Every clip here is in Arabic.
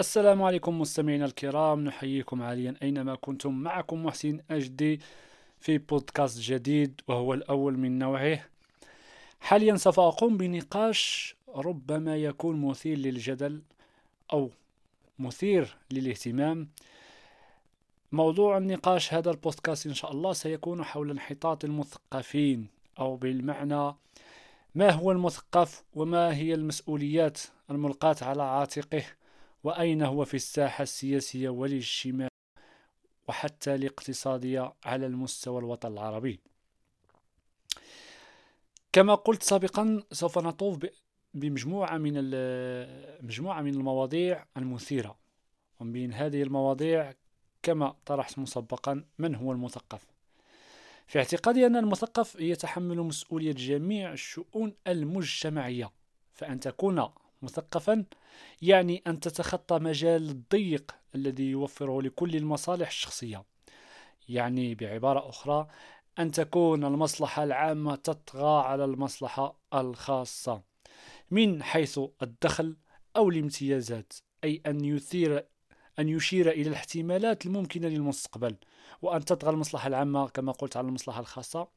السلام عليكم مستمعينا الكرام. نحييكم عاليا أينما كنتم معكم محسن أجدي في بودكاست جديد وهو الأول من نوعه. حاليا سوف أقوم بنقاش ربما يكون مثير للجدل أو مثير للاهتمام. موضوع النقاش هذا البودكاست إن شاء الله سيكون حول انحطاط المثقفين أو بالمعنى ما هو المثقف وما هي المسؤوليات الملقاة على عاتقه. وأين هو في الساحة السياسية والاجتماعية وحتى الاقتصادية على المستوى الوطن العربي؟ كما قلت سابقا سوف نطوف بمجموعة من مجموعة من المواضيع المثيرة. ومن بين هذه المواضيع كما طرحت مسبقا من هو المثقف؟ في اعتقادي أن المثقف يتحمل مسؤولية جميع الشؤون المجتمعية. فأن تكون مثقفا يعني أن تتخطى مجال الضيق الذي يوفره لكل المصالح الشخصية. يعني بعبارة أخرى أن تكون المصلحة العامة تطغى على المصلحة الخاصة من حيث الدخل أو الامتيازات أي أن يثير أن يشير إلى الاحتمالات الممكنة للمستقبل وأن تطغى المصلحة العامة كما قلت على المصلحة الخاصة.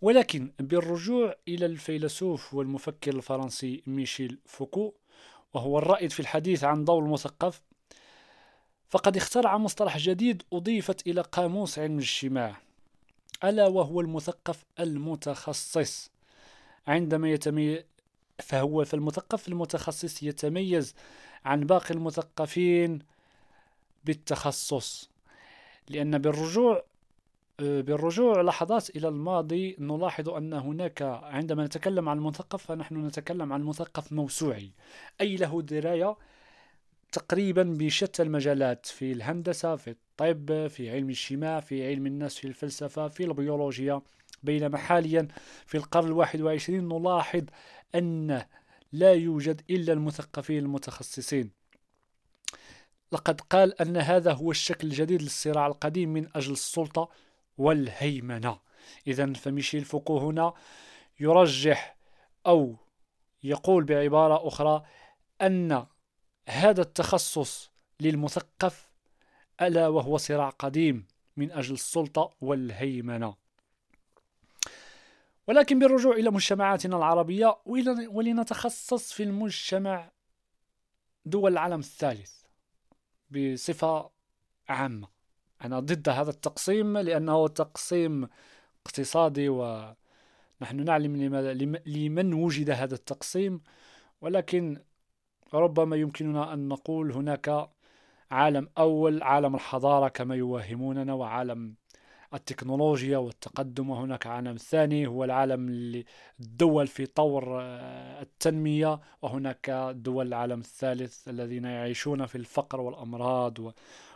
ولكن بالرجوع إلى الفيلسوف والمفكر الفرنسي ميشيل فوكو وهو الرائد في الحديث عن دور المثقف فقد اخترع مصطلح جديد أضيفت إلى قاموس علم الاجتماع ألا وهو المثقف المتخصص. عندما يتميز فهو فالمثقف المتخصص يتميز عن باقي المثقفين بالتخصص لأن بالرجوع بالرجوع لحظات إلى الماضي نلاحظ أن هناك عندما نتكلم عن المثقف فنحن نتكلم عن مثقف موسوعي أي له دراية تقريبا بشتى المجالات في الهندسة في الطب في علم الاجتماع في علم النفس في الفلسفة في البيولوجيا. بينما حاليا في القرن الواحد وعشرين نلاحظ أن لا يوجد إلا المثقفين المتخصصين. لقد قال أن هذا هو الشكل الجديد للصراع القديم من أجل السلطة. والهيمنة. إذا فميشيل فوكو هنا يرجح أو يقول بعبارة أخرى أن هذا التخصص للمثقف ألا وهو صراع قديم من أجل السلطة والهيمنة. ولكن بالرجوع إلى مجتمعاتنا العربية ولنتخصص في المجتمع دول العالم الثالث بصفة عامة. أنا ضد هذا التقسيم لأنه تقسيم اقتصادي ونحن نعلم لمن وجد هذا التقسيم ولكن ربما يمكننا أن نقول هناك عالم أول عالم الحضارة كما يوهموننا وعالم التكنولوجيا والتقدم وهناك عالم ثاني هو العالم الدول في طور آه، التنمية وهناك دول العالم الثالث الذين يعيشون في الفقر والأمراض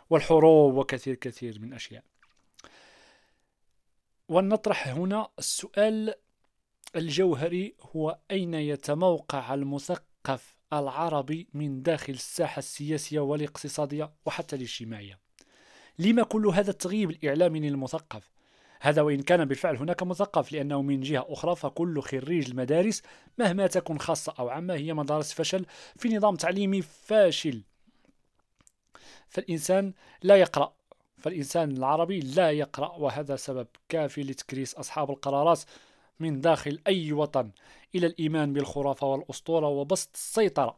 والحروب وكثير كثير من أشياء. ونطرح هنا السؤال الجوهري هو أين يتموقع المثقف العربي من داخل الساحة السياسية والاقتصادية وحتى الاجتماعية؟ لما كل هذا التغييب الإعلامي للمثقف؟ هذا وإن كان بالفعل هناك مثقف لأنه من جهة أخرى فكل خريج المدارس مهما تكن خاصة أو عامة هي مدارس فشل في نظام تعليمي فاشل. فالإنسان لا يقرأ فالإنسان العربي لا يقرأ وهذا سبب كافي لتكريس أصحاب القرارات من داخل أي وطن إلى الإيمان بالخرافة والأسطورة وبسط السيطرة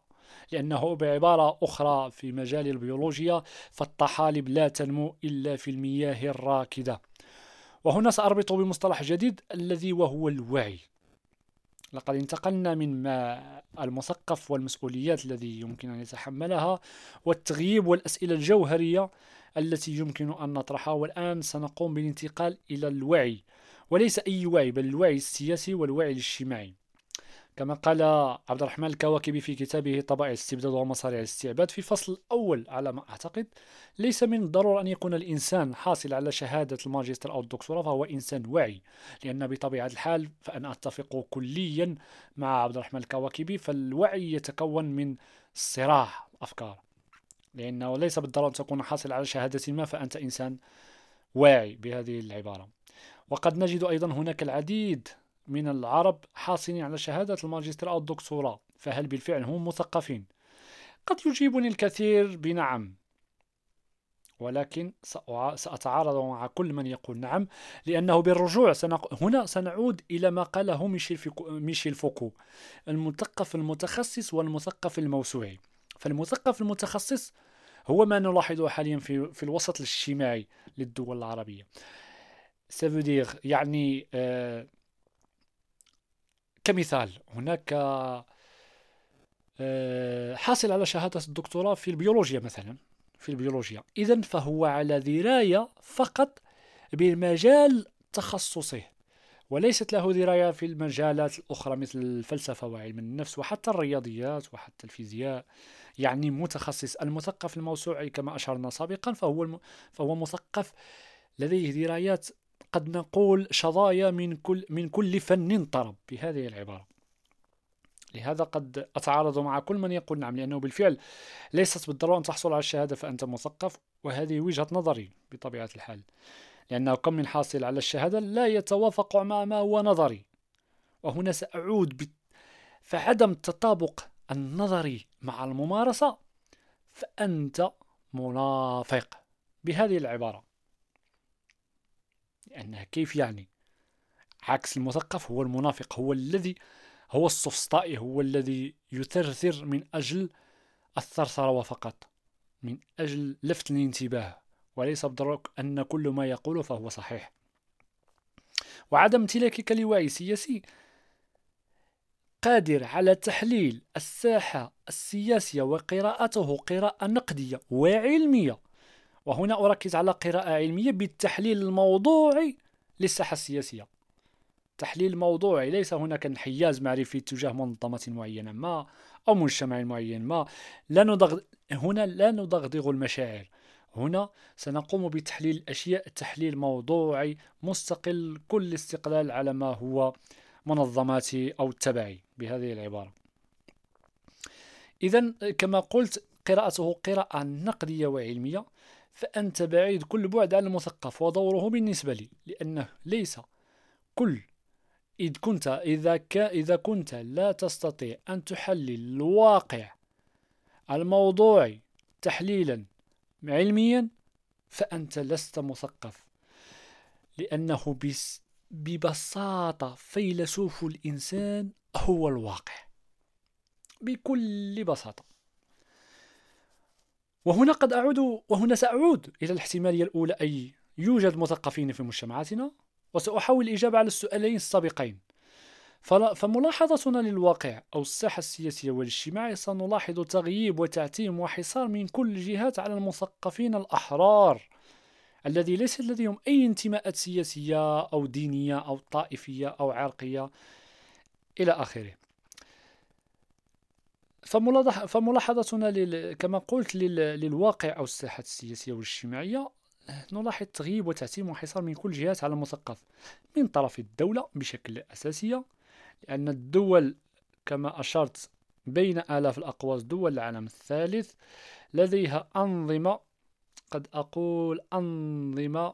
لأنه بعبارة أخرى في مجال البيولوجيا فالطحالب لا تنمو إلا في المياه الراكدة. وهنا سأربط بمصطلح جديد الذي وهو الوعي. لقد انتقلنا من ما المثقف والمسؤوليات الذي يمكن أن يتحملها والتغييب والأسئلة الجوهرية التي يمكن أن نطرحها والآن سنقوم بالانتقال إلى الوعي. وليس أي وعي بل الوعي السياسي والوعي الاجتماعي. كما قال عبد الرحمن الكواكبي في كتابه طبائع الاستبداد ومصاريع الاستعباد في فصل الأول على ما أعتقد ليس من الضرورة أن يكون الإنسان حاصل على شهادة الماجستير أو الدكتوراه فهو إنسان واعي. لأن بطبيعة الحال فأنا أتفق كليا مع عبد الرحمن الكواكبي فالوعي يتكون من صراع الأفكار لأنه ليس بالضرورة أن تكون حاصل على شهادة ما فأنت إنسان واعي بهذه العبارة. وقد نجد أيضا هناك العديد من العرب حاصلين على شهادة الماجستير أو الدكتوراه فهل بالفعل هم مثقفين؟ قد يجيبني الكثير بنعم. ولكن سأتعارض مع كل من يقول نعم لأنه بالرجوع سنق... هنا سنعود إلى ما قاله ميشيل, فيكو... ميشيل فوكو المثقف المتخصص والمثقف الموسوعي. فالمثقف المتخصص هو ما نلاحظه حاليا في, في الوسط الاجتماعي للدول العربية. سافودير يعني آه كمثال هناك آه حاصل على شهادة الدكتوراه في البيولوجيا مثلا في البيولوجيا. إذا فهو على دراية فقط بمجال تخصصه وليست له دراية في المجالات الأخرى مثل الفلسفة وعلم النفس وحتى الرياضيات وحتى الفيزياء. يعني متخصص المثقف الموسوعي كما أشرنا سابقا فهو الم... فهو مثقف لديه درايات قد نقول شظايا من كل من كل فن طرب بهذه العبارة. لهذا قد أتعارض مع كل من يقول نعم لأنه بالفعل ليست بالضرورة أن تحصل على الشهادة فأنت مثقف وهذه وجهة نظري بطبيعة الحال. لأنه كم من حاصل على الشهادة لا يتوافق مع ما هو نظري. وهنا سأعود ب... فعدم التطابق النظري مع الممارسة فأنت منافق. بهذه العبارة. لأنها كيف يعني؟ عكس المثقف هو المنافق هو الذي هو السفسطائي هو الذي يثرثر من أجل الثرثرة فقط من أجل لفت الانتباه. وليس بالضرورة أن كل ما يقوله فهو صحيح. وعدم امتلاكك لوعي سياسي قادر على تحليل الساحة السياسية وقراءته قراءة نقدية وعلمية وهنا أركز على قراءة علمية بالتحليل الموضوعي للساحة السياسية. تحليل موضوعي ليس هناك انحياز معرفي تجاه منظمة معينة ما أو مجتمع معين ما. لا ندغ... هنا لا ندغدغ المشاعر. هنا سنقوم بتحليل الأشياء تحليل موضوعي مستقل كل استقلال على ما هو منظماتي أو تبعي بهذه العبارة. إذا كما قلت قراءته قراءة نقدية وعلمية. فأنت بعيد كل بعد عن المثقف ودوره بالنسبة لي لأنه ليس كل. إذ كنت إذا ك إذا كنت لا تستطيع أن تحلل الواقع الموضوعي تحليلا علميا فأنت لست مثقف. لأنه بس ببساطة فيلسوف الإنسان هو الواقع. بكل بساطة. وهنا قد أعود وهنا سأعود إلى الاحتمالية الأولى أي يوجد مثقفين في مجتمعاتنا وسأحاول الإجابة على السؤالين السابقين. فملاحظتنا للواقع أو الساحة السياسية والاجتماعية سنلاحظ تغييب وتعتيم وحصار من كل الجهات على المثقفين الأحرار الذي ليس لديهم أي انتماءات سياسية أو دينية أو طائفية أو عرقية إلى آخره. فملاحظتنا كما قلت للواقع أو الساحة السياسية والاجتماعية نلاحظ تغييب وتعتيم وحصار من كل جهات على المثقف من طرف الدولة بشكل أساسية لأن الدول كما أشرت بين آلاف الأقواس دول العالم الثالث لديها أنظمة قد أقول أنظمة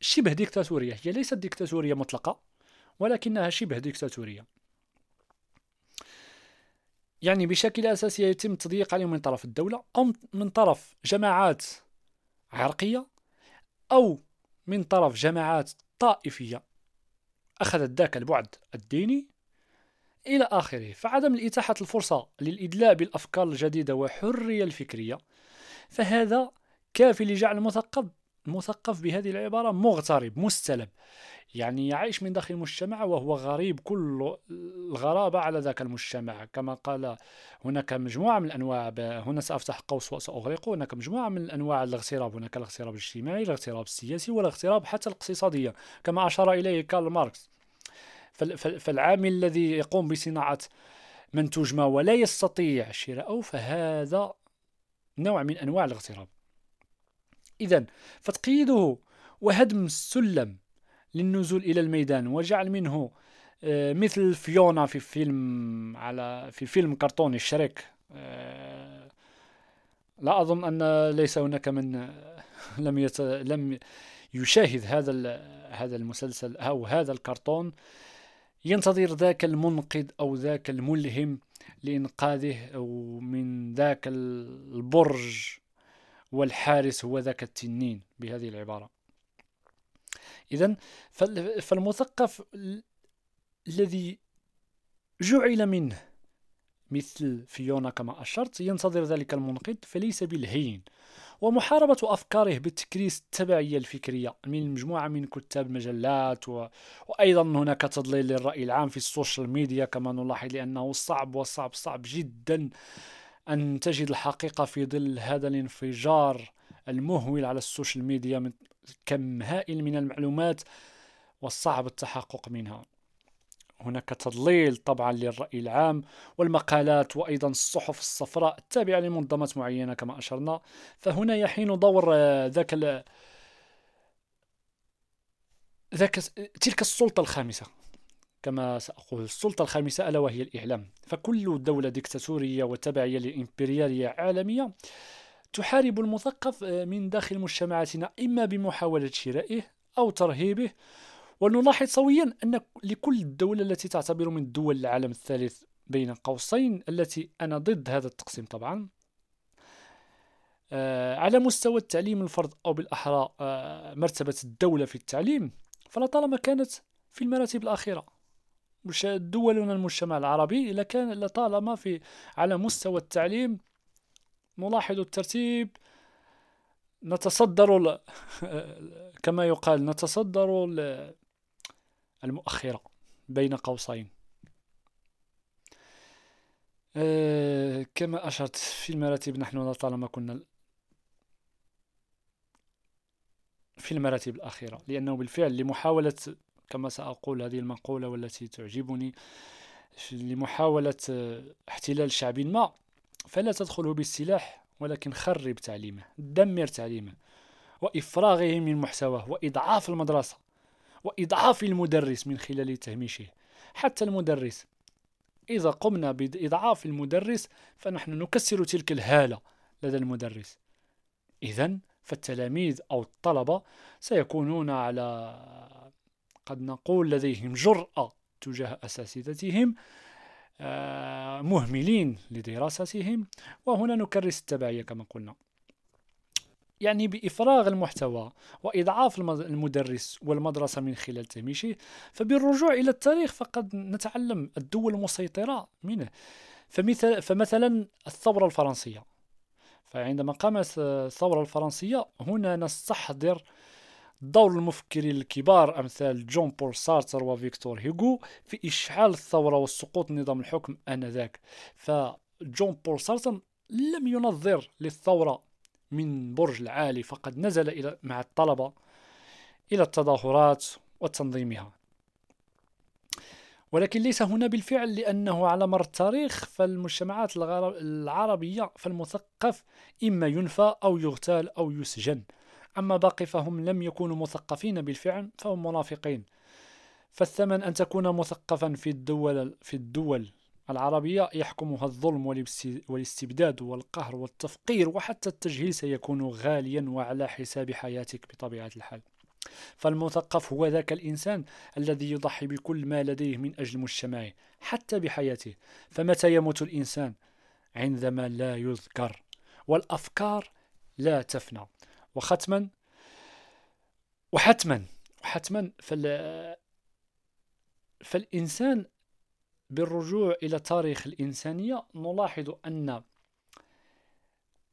شبه ديكتاتورية هي ليست ديكتاتورية مطلقة ولكنها شبه ديكتاتورية. يعني بشكل أساسي يتم التضييق عليهم من طرف الدولة أو من طرف جماعات عرقية أو من طرف جماعات طائفية. أخذت ذاك البعد الديني إلى آخره. فعدم الإتاحة الفرصة للإدلاء بالأفكار الجديدة وحرية الفكرية فهذا كافي لجعل المثقف المثقف بهذه العبارة مغترب مستلب. يعني يعيش من داخل المجتمع وهو غريب كل الغرابة على ذاك المجتمع. كما قال هناك مجموعة من الأنواع هنا سأفتح قوس وسأغلقه هناك مجموعة من الأنواع الاغتراب هناك الاغتراب الاجتماعي الاغتراب السياسي والاغتراب حتى الاقتصادي كما أشار إليه كارل ماركس فالعامل الذي يقوم بصناعة منتوج ما ولا يستطيع شراءه فهذا نوع من أنواع الاغتراب. إذا فتقييده وهدم السلم للنزول إلى الميدان وجعل منه آه، مثل فيونا في فيلم على في فيلم كرتوني شريك آه، لا أظن أن ليس هناك من آه، لم يت... لم يشاهد هذا هذا المسلسل أو هذا الكرتون. ينتظر ذاك المنقذ أو ذاك الملهم لإنقاذه أو من ذاك البرج والحارس هو ذاك التنين بهذه العبارة. إذا فالمثقف الذي جعل منه مثل فيونا كما أشرت ينتظر ذلك المنقذ فليس بالهين. ومحاربة أفكاره بالتكريس التبعية الفكرية من مجموعة من كتاب مجلات و... وأيضا هناك تضليل للرأي العام في السوشيال ميديا كما نلاحظ لأنه صعب وصعب صعب جدا. أن تجد الحقيقة في ظل هذا الانفجار المهول على السوشيال ميديا من كم هائل من المعلومات والصعب التحقق منها. هناك تضليل طبعا للرأي العام والمقالات وأيضا الصحف الصفراء التابعة لمنظمات معينة كما أشرنا. فهنا يحين دور ذاك ذاك تلك السلطة الخامسة. كما سأقول السلطة الخامسة ألا وهي الإعلام. فكل دولة ديكتاتورية وتبعية لإمبريالية عالمية تحارب المثقف آه، من داخل مجتمعاتنا إما بمحاولة شرائه أو ترهيبه. ونلاحظ سويا أن لكل الدولة التي تعتبر من دول العالم الثالث بين قوسين التي أنا ضد هذا التقسيم طبعا. آه، على مستوى التعليم الفرد أو بالأحرى آه، مرتبة الدولة في التعليم فلطالما كانت في المراتب الأخيرة. دولنا المجتمع العربي لكان لطالما في على مستوى التعليم نلاحظ الترتيب نتصدر كما يقال نتصدر المؤخرة بين قوسين. أه كما أشرت في المراتب نحن لطالما كنا في المراتب الأخيرة لأنه بالفعل لمحاولة كما سأقول هذه المقولة والتي تعجبني لمحاولة احتلال شعب ما. فلا تدخله بالسلاح ولكن خرب تعليمه دمر تعليمه. وإفراغه من محتواه وإضعاف المدرسة وإضعاف المدرس من خلال تهميشه. حتى المدرس إذا قمنا بإضعاف المدرس فنحن نكسر تلك الهالة لدى المدرس. إذا فالتلاميذ أو الطلبة سيكونون على قد نقول لديهم جرأة تجاه أساتذتهم آه، مهملين لدراستهم وهنا نكرس التبعية كما قلنا. يعني بإفراغ المحتوى وإضعاف المدرس والمدرسة من خلال تهميشه فبالرجوع إلى التاريخ فقد نتعلم الدول المسيطرة منه. فمثل فمثلا الثورة الفرنسية. فعندما قامت الثورة الفرنسية هنا نستحضر دور المفكرين الكبار أمثال جون بول سارتر وفيكتور هيغو في إشعال الثورة وسقوط نظام الحكم آنذاك. فجون بول سارتر لم ينظر للثورة من برج العالي فقد نزل إلى مع الطلبة إلى التظاهرات وتنظيمها. ولكن ليس هنا بالفعل لأنه على مر التاريخ فالمجتمعات العربية فالمثقف إما ينفى أو يغتال أو يسجن. أما باقي فهم لم يكونوا مثقفين بالفعل فهم منافقين. فالثمن أن تكون مثقفا في الدول في الدول العربية يحكمها الظلم والاستبداد والقهر والتفقير وحتى التجهيل سيكون غاليا وعلى حساب حياتك بطبيعة الحال. فالمثقف هو ذاك الإنسان الذي يضحي بكل ما لديه من أجل مجتمعه حتى بحياته. فمتى يموت الإنسان؟ عندما لا يذكر. والأفكار لا تفنى. وختما وحتما وحتما فال فالإنسان بالرجوع إلى تاريخ الإنسانية نلاحظ أن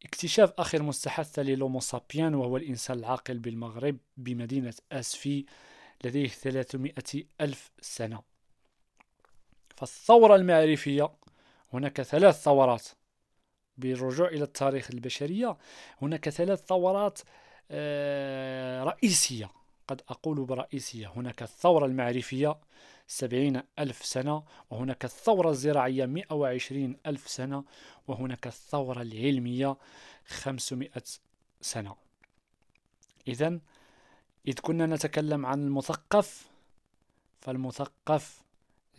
اكتشاف آخر مستحثة للومو سابيان وهو الإنسان العاقل بالمغرب بمدينة أسفي لديه 300 ألف سنة. فالثورة المعرفية هناك ثلاث ثورات. بالرجوع إلى التاريخ البشرية هناك ثلاث ثورات آه، رئيسية. قد أقول برئيسية هناك الثورة المعرفية سبعين ألف سنة وهناك الثورة الزراعية مئة وعشرين ألف سنة وهناك الثورة العلمية خمسمائة سنة. إذا إذ كنا نتكلم عن المثقف فالمثقف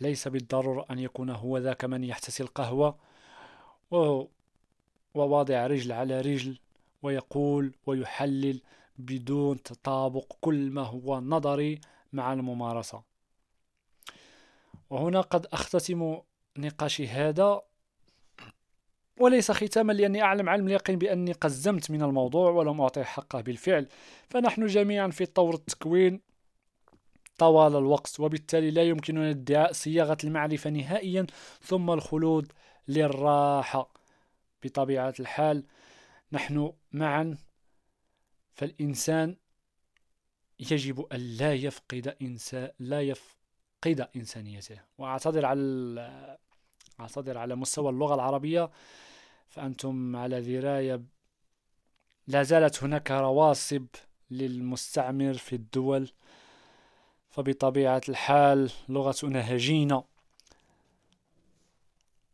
ليس بالضرورة أن يكون هو ذاك من يحتسي القهوة وواضع رجل على رجل ويقول ويحلل بدون تطابق كل ما هو نظري مع الممارسة. وهنا قد أختتم نقاشي هذا. وليس ختاما لأني أعلم علم اليقين بأني قزمت من الموضوع ولم أعطيه حقه بالفعل. فنحن جميعا في طور التكوين طوال الوقت وبالتالي لا يمكننا ادعاء صياغة المعرفة نهائيا ثم الخلود للراحة. بطبيعة الحال نحن معا فالإنسان يجب أن لا يفقد إنسان لا يفقد إنسانيته. وأعتذر على أعتذر على مستوى اللغة العربية فأنتم على دراية لا زالت هناك رواسب للمستعمر في الدول. فبطبيعة الحال لغتنا هجينة.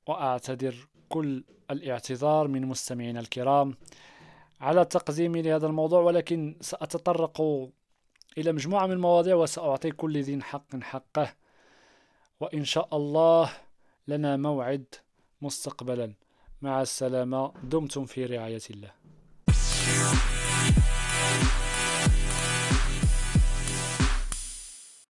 وأعتذر كل الاعتذار من مستمعينا الكرام على تقديمي لهذا الموضوع ولكن سأتطرق إلى مجموعة من المواضيع وسأعطي كل ذي حق حقه وإن شاء الله لنا موعد مستقبلا. مع السلامة دمتم في رعاية الله.